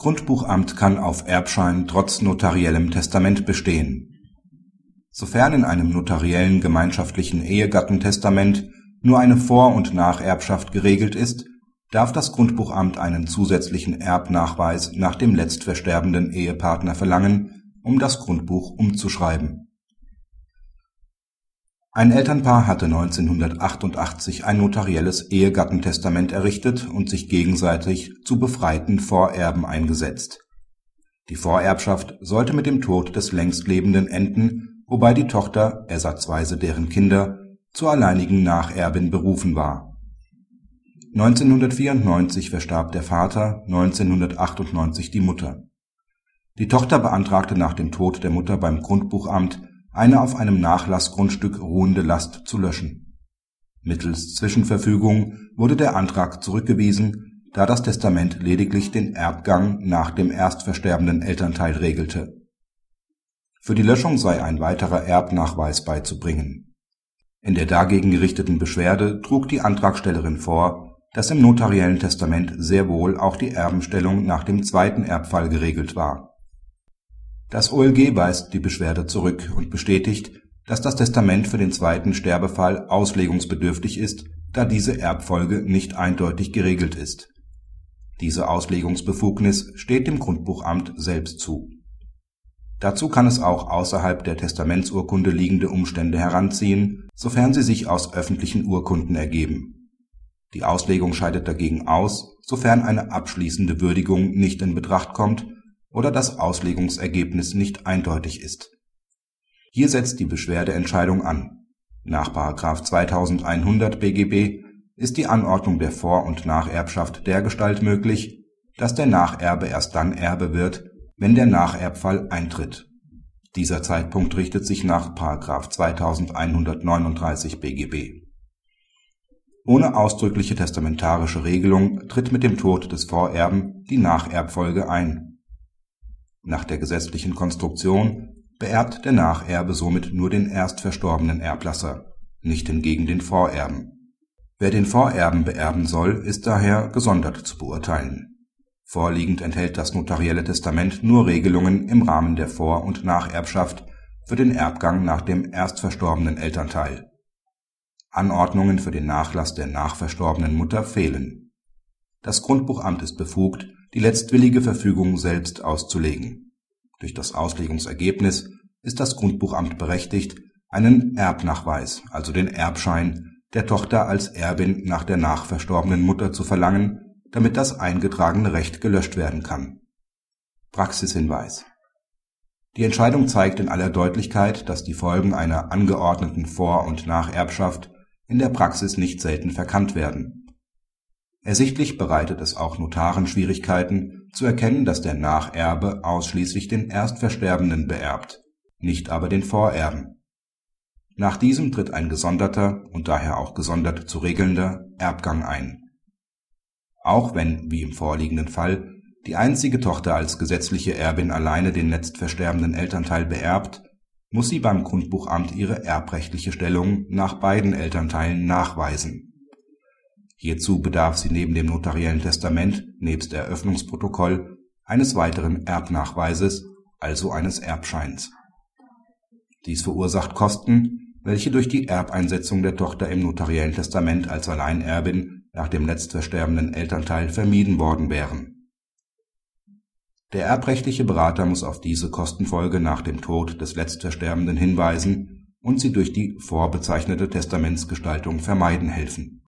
Grundbuchamt kann auf Erbschein trotz notariellem Testament bestehen. Sofern in einem notariellen gemeinschaftlichen Ehegattentestament nur eine Vor und Nacherbschaft geregelt ist, darf das Grundbuchamt einen zusätzlichen Erbnachweis nach dem letztversterbenden Ehepartner verlangen, um das Grundbuch umzuschreiben. Ein Elternpaar hatte 1988 ein notarielles Ehegattentestament errichtet und sich gegenseitig zu befreiten Vorerben eingesetzt. Die Vorerbschaft sollte mit dem Tod des Längstlebenden enden, wobei die Tochter, ersatzweise deren Kinder, zur alleinigen Nacherbin berufen war. 1994 verstarb der Vater, 1998 die Mutter. Die Tochter beantragte nach dem Tod der Mutter beim Grundbuchamt, eine auf einem Nachlassgrundstück ruhende Last zu löschen. Mittels Zwischenverfügung wurde der Antrag zurückgewiesen, da das Testament lediglich den Erbgang nach dem erstversterbenden Elternteil regelte. Für die Löschung sei ein weiterer Erbnachweis beizubringen in der dagegen gerichteten Beschwerde trug die Antragstellerin vor, dass im notariellen Testament sehr wohl auch die Erbenstellung nach dem zweiten Erbfall geregelt war. Das OLG weist die Beschwerde zurück und bestätigt, dass das Testament für den zweiten Sterbefall auslegungsbedürftig ist, da diese Erbfolge nicht eindeutig geregelt ist. Diese Auslegungsbefugnis steht dem Grundbuchamt selbst zu. Dazu kann es auch außerhalb der Testamentsurkunde liegende Umstände heranziehen sofern sie sich aus öffentlichen Urkunden ergeben. Die Auslegung scheidet dagegen aus, sofern eine abschließende Würdigung nicht in Betracht kommt oder das Auslegungsergebnis nicht eindeutig ist. Hier setzt die Beschwerdeentscheidung an. Nach § 2100 BGB ist die Anordnung der Vor und Nacherbschaft dergestalt möglich, dass der Nacherbe erst dann Erbe wird, wenn der Nacherbfall eintritt dieser Zeitpunkt richtet sich nach § 2139 BGB. Ohne ausdrückliche testamentarische Regelung tritt mit dem Tod des Vorerben die Nacherbfolge ein. Nach der gesetzlichen Konstruktion beerbt der Nacherbe somit nur den erst verstorbenen Erblasser, nicht hingegen den Vorerben. Wer den Vorerben beerben soll, ist daher gesondert zu beurteilen Vorliegend enthält das notarielle Testament nur Regelungen im Rahmen der Vor und Nacherbschaft für den Erbgang nach dem erst verstorbenen Elternteil. Anordnungen für den Nachlass der nachverstorbenen Mutter fehlen. Das Grundbuchamt ist befugt, die letztwillige Verfügung selbst auszulegen. Durch das Auslegungsergebnis ist das Grundbuchamt berechtigt, einen Erbnachweis, also den Erbschein, der Tochter als Erbin nach der nachverstorbenen Mutter zu verlangen damit das eingetragene Recht gelöscht werden kann. Praxishinweis Die Entscheidung zeigt in aller Deutlichkeit, dass die Folgen einer angeordneten Vor und Nacherbschaft in der Praxis nicht selten verkannt werden. Ersichtlich bereitet es auch Notaren Schwierigkeiten, zu erkennen, dass der Nacherbe ausschließlich den Erstversterbenden beerbt, nicht aber den Vorerben. Nach diesem tritt ein gesonderter und daher auch gesondert zu regelnder Erbgang ein auch wenn, wie im vorliegenden Fall, die einzige Tochter als gesetzliche Erbin alleine den letztversterbenden Elternteil beerbt, muss sie beim Grundbuchamt ihre erbrechtliche Stellung nach beiden Elternteilen nachweisen. Hierzu bedarf sie neben dem notariellen Testament nebst Eröffnungsprotokoll eines weiteren Erbnachweises, also eines Erbscheins. Dies verursacht Kosten, welche durch die Erbeinsetzung der Tochter im notariellen Testament als Alleinerbin nach dem letztversterbenden Elternteil vermieden worden wären. Der erbrechtliche Berater muss auf diese Kostenfolge nach dem Tod des Letztversterbenden hinweisen und sie durch die vorbezeichnete Testamentsgestaltung vermeiden helfen